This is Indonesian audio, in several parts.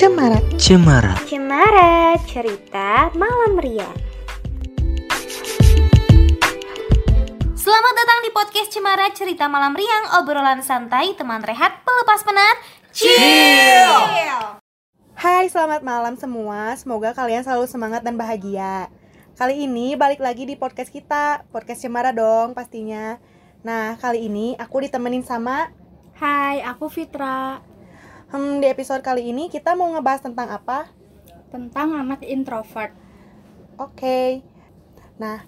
Cemara. Cemara. Cemara Cerita Malam Ria. Selamat datang di podcast Cemara Cerita Malam Riang Obrolan santai, teman rehat, pelepas penat. Chill! Hai selamat malam semua. Semoga kalian selalu semangat dan bahagia. Kali ini balik lagi di podcast kita Podcast Cemara dong pastinya. Nah kali ini aku ditemenin sama Hai, aku Fitra Hmm, di episode kali ini kita mau ngebahas tentang apa? tentang anak introvert. Oke. Nah,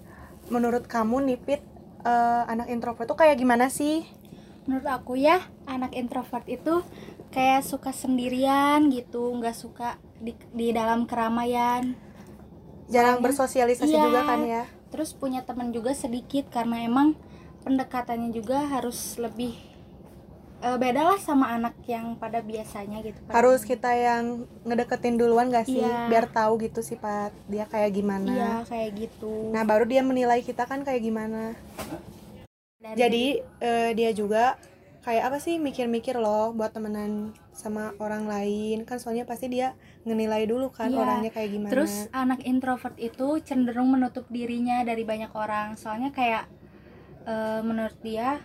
menurut kamu nih Pit, eh, anak introvert tuh kayak gimana sih? Menurut aku ya, anak introvert itu kayak suka sendirian gitu, nggak suka di, di dalam keramaian. Jarang Soalnya- bersosialisasi Iya. juga kan ya? Terus punya teman juga sedikit karena emang pendekatannya juga harus lebih eh, beda lah sama anak yang pada biasanya gitu. pada Harus kita yang ngedeketin duluan gak sih? Iya. Biar tahu gitu sifat dia kayak gimana. Iya, kayak gitu. Nah, baru dia menilai kita kan kayak gimana. Dari- Jadi eh, dia juga kayak apa sih mikir-mikir loh buat temenan sama orang lain kan soalnya pasti dia ngenilai dulu kan Iya. orangnya kayak gimana. Terus anak introvert itu cenderung menutup dirinya dari banyak orang. Soalnya kayak eh, menurut dia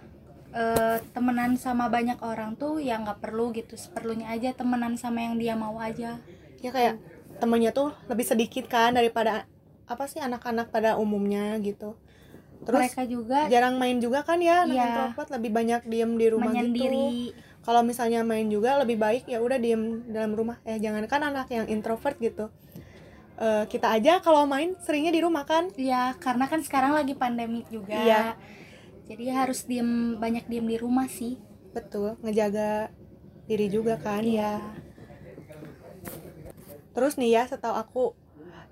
eh, temenan sama banyak orang tuh ya nggak perlu gitu. Seperlunya aja temenan sama yang dia mau aja. ya kayak temennya tuh lebih sedikit kan daripada apa sih anak-anak pada umumnya gitu. Terus Mereka juga jarang main juga kan ya anak Iya. introvert lebih banyak diem di rumah gitu. menyendiri. Kalau misalnya main juga lebih baik ya udah diem dalam rumah. Eh jangankan anak yang introvert gitu. Eh, kita aja kalau main seringnya di rumah kan. Ya karena kan sekarang lagi pandemik juga. Iya. Jadi harus diem banyak diem di rumah sih. Betul, ngejaga diri juga kan Iya. ya. Terus nih ya, setahu aku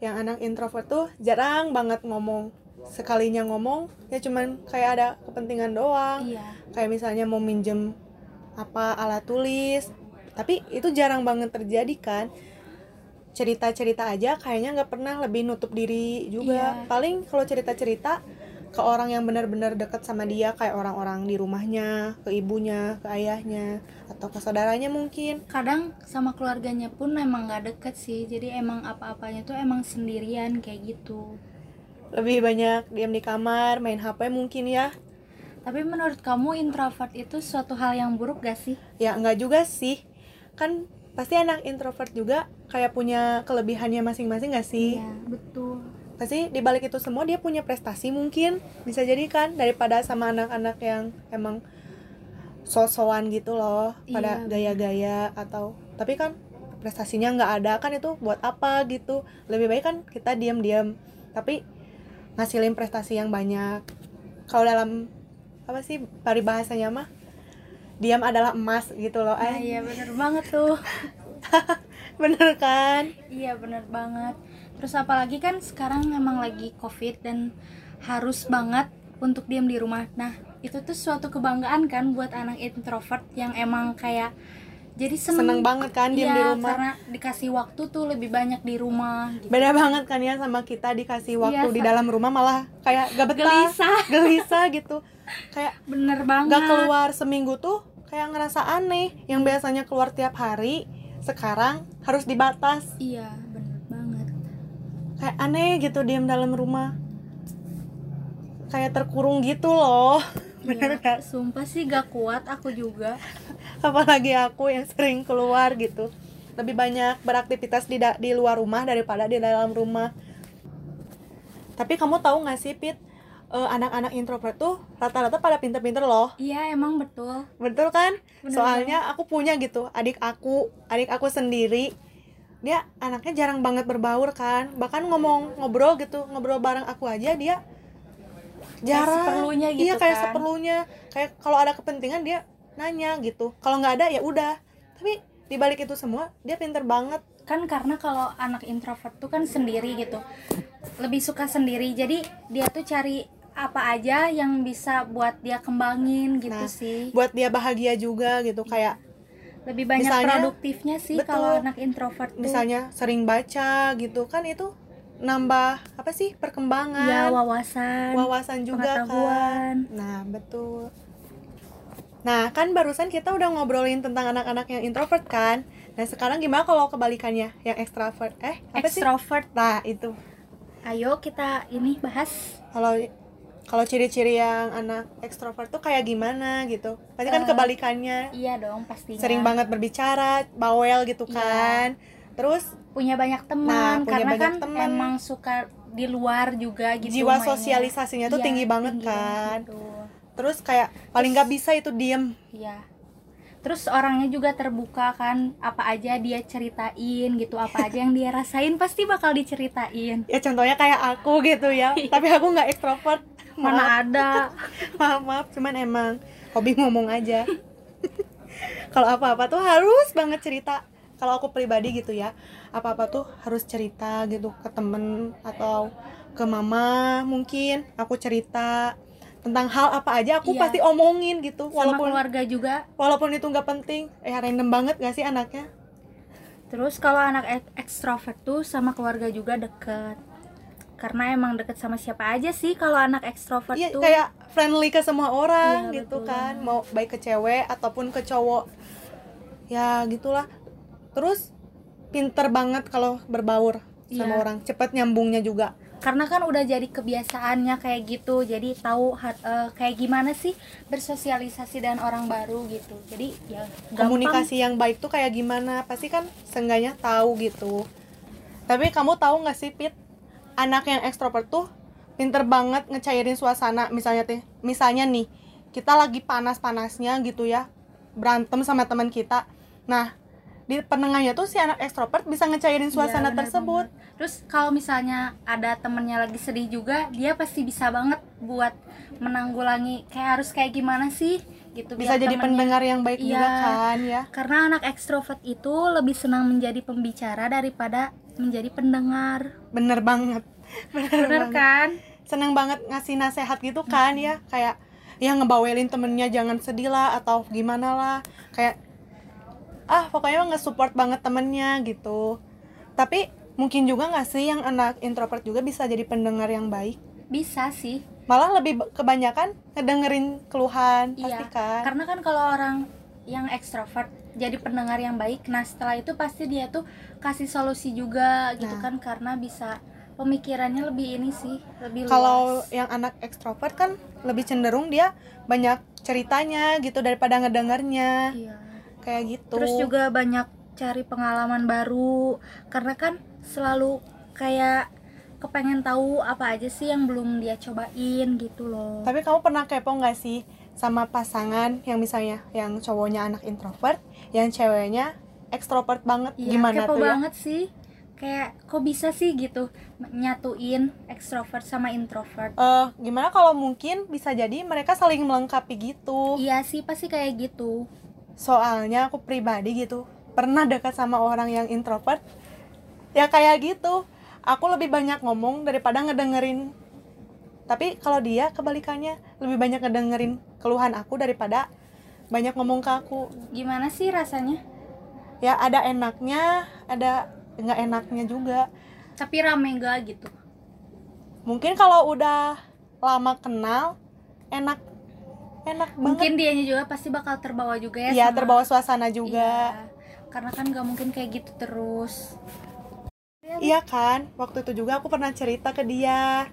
yang anak introvert tuh jarang banget ngomong. Sekalinya ngomong ya cuman kayak ada kepentingan doang. Iya. Kayak misalnya mau minjem apa alat tulis. Tapi itu jarang banget terjadi kan. Cerita-cerita aja kayaknya nggak pernah lebih nutup diri juga. Iya. Paling kalau cerita-cerita ke orang yang benar-benar dekat sama dia kayak orang-orang di rumahnya, ke ibunya, ke ayahnya, atau ke saudaranya mungkin. Kadang sama keluarganya pun emang nggak deket sih. Jadi emang apa-apanya tuh emang sendirian kayak gitu. Lebih banyak diam di kamar, main HP mungkin ya. Tapi menurut kamu introvert itu suatu hal yang buruk gak sih? Ya enggak juga sih. Kan pasti anak introvert juga kayak punya kelebihannya masing-masing gak sih? Iya, betul. Pasti di balik itu semua dia punya prestasi mungkin. Bisa jadi kan daripada sama anak-anak yang emang sosokan gitu loh, pada Iya, gaya-gaya atau tapi kan prestasinya nggak ada kan itu buat apa gitu. Lebih baik kan kita diam-diam tapi ngasilin prestasi yang banyak. Kalau dalam apa sih paribahasanya mah diam adalah emas gitu loh. Nah, Eh, iya bener banget tuh. bener kan? iya bener banget. Terus apalagi kan sekarang emang lagi covid dan harus banget untuk diam di rumah. Nah itu tuh suatu kebanggaan kan buat anak introvert yang emang kayak jadi seneng, Seneng banget kan diam Iya, di rumah. karena dikasih waktu tuh lebih banyak di rumah. Gitu. beda banget kan ya sama kita dikasih waktu Iya, di dalam rumah malah kayak gak betah Gelisah. gelisah gitu kayak Bener banget. gak keluar seminggu tuh kayak ngerasa aneh yang biasanya keluar tiap hari sekarang harus dibatas Iya. Kayak aneh gitu diam dalam rumah. Kayak terkurung gitu loh. Bener Iya, gak Sumpah sih gak kuat aku juga. apalagi aku yang sering keluar gitu. Lebih banyak beraktivitas di di luar rumah daripada di dalam rumah. Tapi kamu tahu nggak sih Pit? Eh, anak-anak introvert tuh rata-rata pada pinter-pinter loh. Iya emang betul. betul kan? Bener soalnya aku punya gitu adik aku adik aku sendiri dia anaknya jarang banget berbaur kan. Bahkan ngomong ngobrol gitu ngobrol bareng aku aja dia jarang. seperlunya iya gitu kayak kan. seperlunya. Kayak kalau ada kepentingan dia nanya gitu. Kalau nggak ada ya udah. Tapi di balik itu semua dia pinter banget. Kan karena kalau anak introvert tuh kan sendiri gitu. Lebih suka sendiri. Jadi dia tuh cari apa aja yang bisa buat dia kembangin gitu Nah, sih. buat dia bahagia juga gitu. Kayak lebih banyak misalnya- produktifnya sih betul. kalau anak introvert tuh. Misalnya sering baca gitu kan itu nambah apa sih perkembangan. Ya wawasan wawasan juga kan. nah betul. Nah kan barusan kita udah ngobrolin tentang anak-anak yang introvert kan. Nah sekarang gimana kalau kebalikannya? Yang extrovert eh apa sih? Extrovert. Nah itu. Ayo kita ini bahas. Kalau kalau ciri-ciri yang anak ekstrovert tuh kayak gimana gitu pasti kan Eh, kebalikannya iya dong pastinya sering banget berbicara bawel gitu Iya. kan terus punya banyak teman Nah, punya karena banyak kan teman. emang suka di luar juga gitu jiwa mainnya. sosialisasinya tuh Iya, tinggi banget tinggi kan banget, terus kayak paling nggak bisa itu diem Iya. Terus orangnya juga terbuka kan, apa aja dia ceritain gitu, apa aja yang dia rasain pasti bakal diceritain. ya contohnya kayak aku gitu ya tapi aku nggak ekstrovert. Mana ada. maaf maaf cuman emang hobi ngomong aja. Kalau apa-apa tuh harus banget cerita. Kalau aku pribadi gitu ya apa-apa tuh harus cerita gitu ke temen atau ke mama mungkin aku cerita tentang hal apa aja aku Iya. pasti omongin gitu Sama walaupun keluarga juga. walaupun itu nggak penting eh random banget gak sih anaknya Terus kalau anak ek- ekstrovert tuh sama keluarga juga deket. Karena emang deket sama siapa aja sih kalau anak ekstrovert Iya tuh. kayak friendly ke semua orang Iya, gitu betul kan mau baik ke cewek ataupun ke cowok ya gitulah terus pinter banget kalau berbaur sama Iya. orang cepet nyambungnya juga karena kan udah jadi kebiasaannya kayak gitu. Jadi tahu eh, kayak gimana sih bersosialisasi dengan orang baru gitu. Jadi ya gampang. Komunikasi yang baik tuh kayak gimana? Pasti kan seenggaknya tahu gitu. Tapi kamu tahu nggak sih Pit? Anak yang ekstrovert tuh pinter banget ngecairin suasana. Misalnya teh misalnya nih kita lagi panas-panasnya gitu ya berantem sama teman kita. Nah di penengahnya tuh si anak ekstrovert bisa ngecairin suasana Iya, benar tersebut. banget. terus kalau misalnya ada temennya lagi sedih juga dia pasti bisa banget buat menanggulangi kayak harus kayak gimana sih? Gitu bisa jadi temennya- pendengar yang baik juga Iya. kan ya. karena anak ekstrovert itu lebih senang menjadi pembicara daripada menjadi pendengar. Bener banget. Bener, bener banget. kan? Seneng banget ngasih nasehat gitu kan ya. Kayak ya ngebawelin temennya jangan sedih lah atau gimana lah. Kayak ah pokoknya nge-support banget temennya gitu. Tapi mungkin juga nggak sih yang anak introvert juga bisa jadi pendengar yang baik? Bisa sih. Malah lebih kebanyakan ngedengerin keluhan pasti Iya, kan? karena kan kalau orang yang ekstrovert jadi pendengar yang baik, nah setelah itu pasti dia tuh kasih solusi juga gitu Nah. kan karena bisa pemikirannya lebih ini sih, lebih kalau yang anak ekstrovert kan lebih cenderung dia banyak ceritanya gitu daripada ngedengernya Iya. Kayak gitu Terus juga banyak cari pengalaman baru karena kan selalu kayak kepengen tahu apa aja sih yang belum dia cobain gitu loh. Tapi kamu pernah kepo nggak sih sama pasangan yang misalnya yang cowoknya anak introvert, yang ceweknya ekstrovert banget? Iya, Gimana kepo tuh ya? banget sih. Kayak kok bisa sih gitu nyatuin ekstrovert sama introvert. Eh, gimana kalau mungkin bisa jadi mereka saling melengkapi gitu? Iya sih pasti kayak gitu. Soalnya aku pribadi gitu pernah dekat sama orang yang introvert, ya kayak gitu. Aku lebih banyak ngomong daripada ngedengerin. Tapi kalau dia kebalikannya lebih banyak ngedengerin keluhan aku daripada banyak ngomong ke aku. Gimana sih rasanya? ya ada enaknya ada nggak enaknya juga Tapi rame gak gitu. mungkin kalau udah lama kenal enak enak banget. Mungkin dianya juga pasti bakal terbawa juga ya. iya sama- terbawa suasana juga. Iya, karena kan gak mungkin kayak gitu terus. iya kan? Waktu itu juga aku pernah cerita ke dia.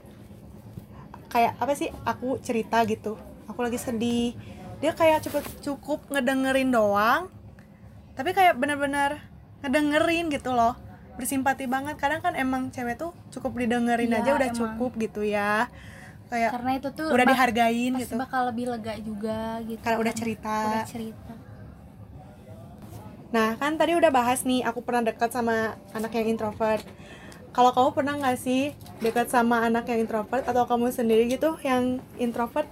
Kayak apa sih? Aku cerita gitu. Aku lagi sedih. Dia kayak cukup cukup ngedengerin doang tapi kayak bener-bener ngedengerin gitu loh. Bersimpati banget. Kadang kan emang cewek tuh cukup didengerin Iya, aja udah emang. cukup gitu ya kayak Karena itu tuh udah dihargain gitu bakal lebih lega juga gitu. karena udah kan. cerita Udah cerita. nah kan tadi udah bahas nih aku pernah dekat sama anak yang introvert kalau kamu pernah nggak sih dekat sama anak yang introvert atau kamu sendiri gitu yang introvert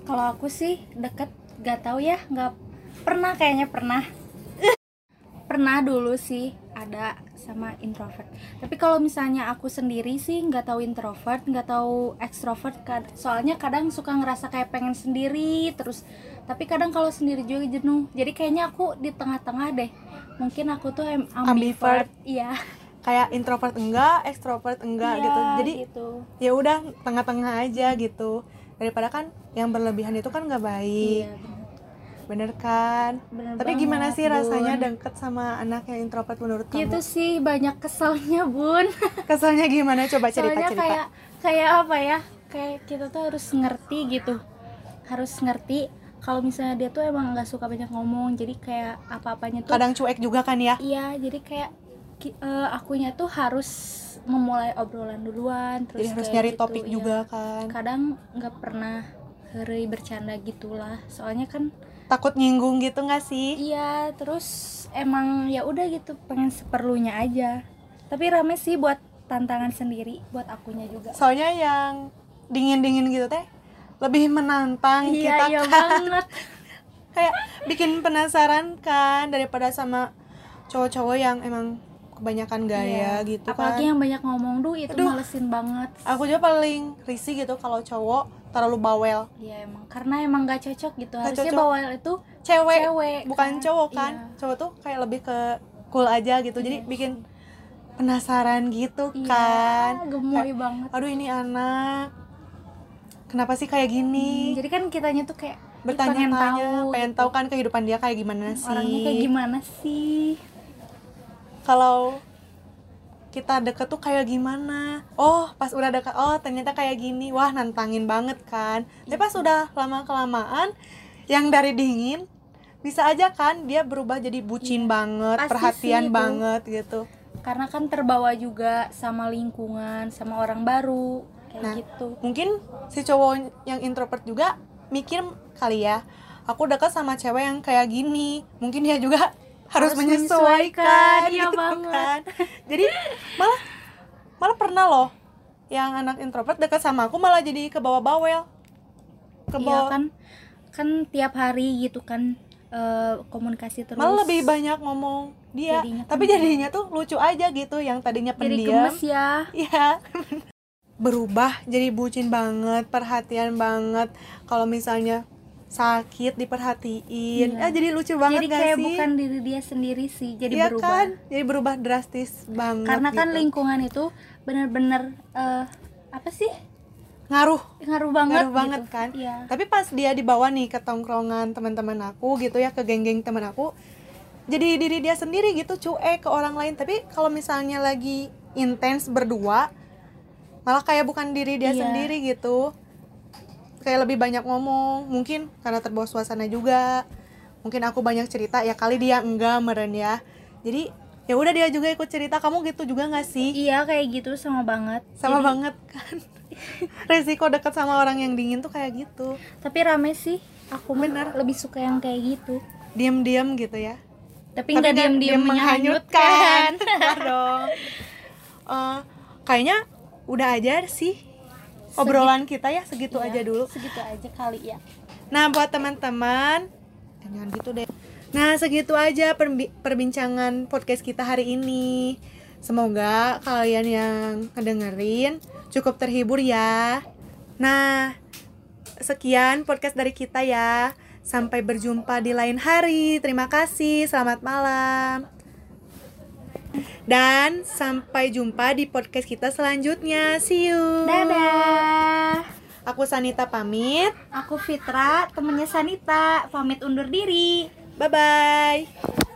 Kalau aku sih deket gak tahu ya, nggak pernah kayaknya pernah. pernah dulu sih ada sama introvert. Tapi kalau misalnya aku sendiri sih nggak tahu introvert, nggak tahu ekstrovert. kad- Soalnya kadang suka ngerasa kayak pengen sendiri terus. Tapi kadang kalau sendiri juga jenuh. Jadi kayaknya aku di tengah-tengah deh. Mungkin aku tuh Ambivert. Iya. kayak introvert enggak ekstrovert enggak Iya, gitu jadi gitu. ya udah tengah-tengah aja gitu daripada kan yang berlebihan itu kan nggak baik Iya, bener. kan? Bener tapi gimana banget, sih rasanya Bun. deket sama anak yang introvert menurut kamu? Itu sih banyak keselnya bun. Keselnya gimana? Coba cerita Soalnya cerita. kayak kayak apa ya? Kayak kita tuh harus ngerti gitu. Harus ngerti kalau misalnya dia tuh emang nggak suka banyak ngomong. Jadi kayak apa-apanya tuh kadang cuek juga kan ya? Iya jadi kayak eh, akunya tuh harus memulai obrolan duluan terus jadi harus nyari gitu, topik iya. juga kan? Kadang nggak pernah hari bercanda gitulah. Soalnya kan takut nyinggung gitu nggak sih? Iya terus emang ya udah gitu pengen seperlunya aja. Tapi rame sih buat tantangan sendiri buat akunya juga. Soalnya yang dingin dingin gitu teh lebih menantang kita iya iya kan. banget. Kayak bikin penasaran kan daripada sama cowok-cowok yang emang kebanyakan gaya Iya. gitu apalagi kan yang banyak ngomong duh itu Aduh. malesin banget aku juga paling risih gitu kalau cowok terlalu bawel iya emang karena emang gak cocok gitu harusnya cocok. bawel itu cewek, cewek bukan kan. cowok kan Iya. cowok tuh kayak lebih ke cool aja gitu jadi Iya. bikin penasaran gitu Iya, kan gemoy banget aduh ini anak kenapa sih kayak gini jadi kan kitanya tuh kayak bertanya-tanya pengen pengen, tahu tahu kan kehidupan dia kayak gimana gitu. sih orangnya kayak gimana sih kalau kita deket tuh kayak gimana? Oh pas udah deket oh ternyata kayak gini. Wah nantangin banget kan. Tapi pas udah lama kelamaan yang dari dingin bisa aja kan dia berubah jadi bucin banget Pasti perhatian sih itu. banget gitu. Karena kan terbawa juga sama lingkungan sama orang baru kayak Nah. gitu. mungkin si cowok yang introvert juga mikir kali ya aku deket sama cewek yang kayak gini. Mungkin dia juga harus, Harus menyesuaikan, menyesuaikan, iya gitu banget. kan jadi malah malah pernah loh yang anak introvert deket sama aku malah jadi ke bawah bawel ke iya bawah kan kan tiap hari gitu kan eh, komunikasi terus malah lebih banyak ngomong dia Jadinya kan tapi kayak- jadinya tuh lucu aja gitu yang tadinya jadi pendiam gemes ya Iya. Berubah jadi bucin banget, perhatian banget. Kalau misalnya sakit diperhatiin. Iya. Ah, jadi lucu banget jadi gak kayak sih? bukan diri dia sendiri sih jadi Iya berubah kan? Jadi berubah drastis banget karena kan gitu. lingkungan itu benar-benar eh, apa sih ngaruh. ngaruh banget Ngaruh banget gitu. kan? iya Tapi pas dia dibawa nih ke tongkrongan teman-teman aku gitu ya, ke geng-geng teman aku, jadi diri dia sendiri gitu cuek ke orang lain. Tapi kalau misalnya lagi intens berdua, malah kayak bukan diri dia Iya. sendiri gitu. Kayak lebih banyak ngomong, mungkin karena terbawa suasana juga. Mungkin aku banyak cerita, ya kali dia enggak meren ya. Jadi ya udah dia juga ikut cerita. Kamu gitu juga nggak sih? iya kayak gitu sama banget Sama Jadi- banget kan. Resiko dekat sama orang yang dingin tuh kayak gitu. tapi rame sih aku mah Bener. lebih suka yang kayak gitu Diam-diam gitu ya. tapi nggak diam-diam menghanyutkan dong Eh, kayaknya udah aja sih obrolan kita ya segitu Iya, aja dulu. segitu aja kali ya. Nah buat teman-teman eh, jangan gitu deh. Nah segitu aja perbi- perbincangan podcast kita hari ini. Semoga kalian yang ngedengerin cukup terhibur ya. Nah sekian podcast dari kita ya. Sampai berjumpa di lain hari. Terima kasih. Selamat malam dan sampai jumpa di podcast kita selanjutnya. See you. dadah Aku Sanita pamit. aku Fitra temennya Sanita pamit undur diri Bye bye.